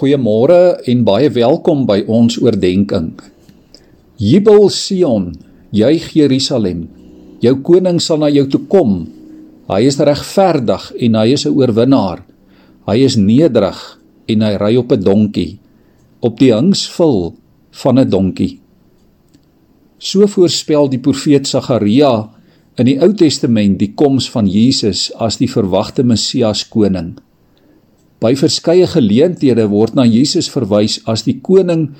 Goeiemôre en baie welkom by ons oordeenking. Jubel Sion, juig Jerusalem. Jou koning sal na jou toe kom. Hy is regverdig en hy is 'n oorwinnaar. Hy is nederig en hy ry op 'n donkie, op die hingsvul van 'n donkie. So voorspel die profeet Sagaria in die Ou Testament die koms van Jesus as die verwagte Messias koning. By verskeie geleenthede word na Jesus verwys as die koning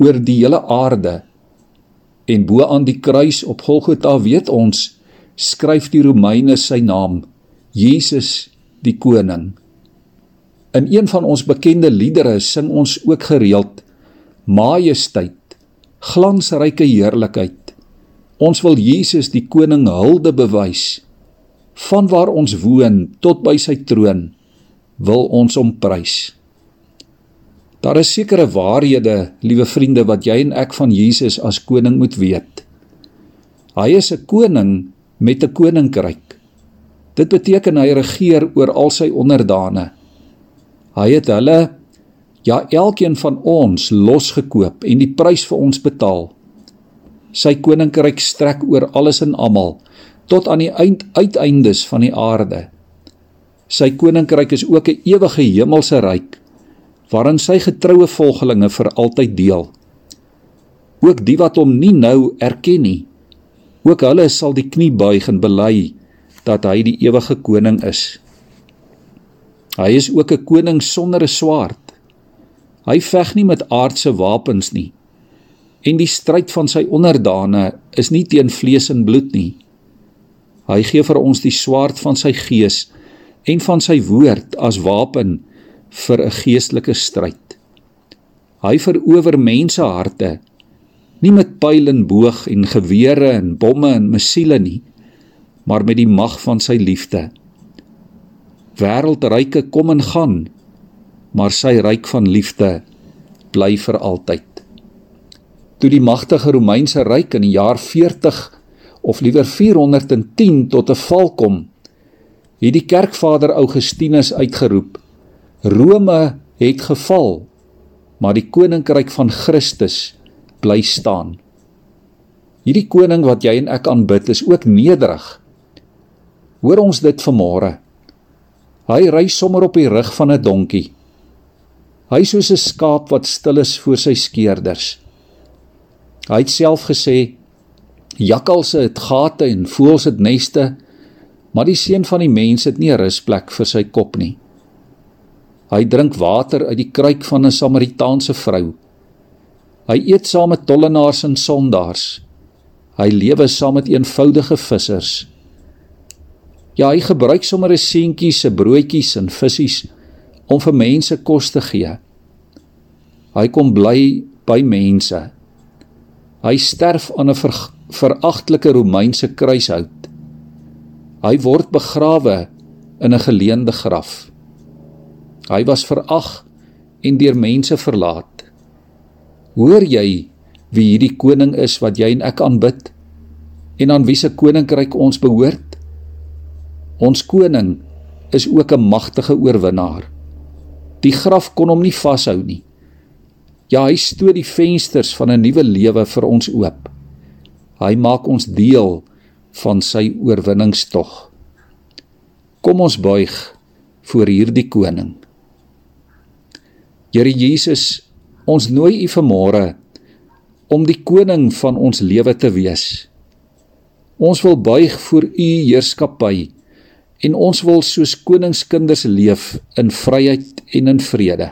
oor die hele aarde. En bo aan die kruis op Golgotha weet ons skryf die Romeine sy naam Jesus die koning. In een van ons bekende liedere sing ons ook gereeld Majesteit, glansryke heerlikheid. Ons wil Jesus die koning hulde bewys van waar ons woon tot by sy troon wil ons hom prys. Daar is sekere waarhede, liewe vriende, wat jy en ek van Jesus as koning moet weet. Hy is 'n koning met 'n koninkryk. Dit beteken hy regeer oor al sy onderdane. Hy het hulle ja elkeen van ons losgekoop en die prys vir ons betaal. Sy koninkryk strek oor alles en almal tot aan die eind uiteindes van die aarde. Sy koninkryk is ook 'n ewige hemelse ryk waarin sy getroue volgelinge vir altyd deel. Ook die wat hom nie nou erken nie, ook hulle sal die knie buig en bely dat hy die ewige koning is. Hy is ook 'n koning sonder 'n swaard. Hy veg nie met aardse wapens nie. En die stryd van sy onderdane is nie teen vlees en bloed nie. Hy gee vir ons die swaard van sy gees en van sy woord as wapen vir 'n geestelike stryd. Hy verower mense harte nie met pyl en boog en gewere en bomme en missiele nie, maar met die mag van sy liefde. Wêreldryke kom en gaan, maar sy ryk van liefde bly vir altyd. Toe die magtige Romeinse ryk in die jaar 40 of liewer 410 tot 'n val kom, het die kerkvader Augustinus uitgeroep: Rome het geval, maar die koninkryk van Christus bly staan. Hierdie koning wat jy en ek aanbid is ook nederig. Hoor ons dit vanmôre. Hy ry sommer op die rug van 'n donkie. Hy soos 'n skaap wat stil is voor sy skeerders. Hy het self gesê: Jakkalse het gate en voëls het neste, Maar die seun van die mens het nie 'n rusplek vir sy kop nie. Hy drink water uit die kruik van 'n Samaritaanse vrou. Hy eet saam met tollenaars en sondaars. Hy lewe saam met eenvoudige vissers. Ja, hy gebruik sommer 'n seentjie se broodjies en visse om vir mense kos te gee. Hy kom bly by mense. Hy sterf aan 'n ver, veragtelike Romeinse kruishout. Hy word begrawe in 'n geleende graf. Hy was verag en deur mense verlaat. Hoor jy wie hierdie koning is wat jy en ek aanbid en aan wie se koninkryk ons behoort? Ons koning is ook 'n magtige oorwinnaar. Die graf kon hom nie vashou nie. Ja, hy stoot die vensters van 'n nuwe lewe vir ons oop. Hy maak ons deel van sy oorwinningstog. Kom ons buig voor hierdie koning. Here Jesus, ons nooi U vanmôre om die koning van ons lewe te wees. Ons wil buig voor U heerskappy en ons wil soos koningskinders leef in vryheid en in vrede.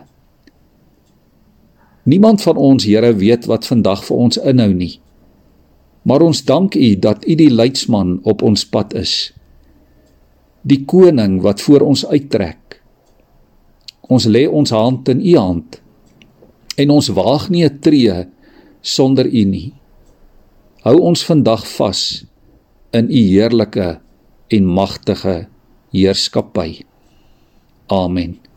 Niemand van ons, Here, weet wat vandag vir ons inhou nie. Maar ons dank U dat U die leidsman op ons pad is. Die koning wat voor ons uittrek. Ons lê ons hand in U hand en ons waag nie 'n tree sonder U nie. Hou ons vandag vas in U heerlike en magtige heerskappy. Amen.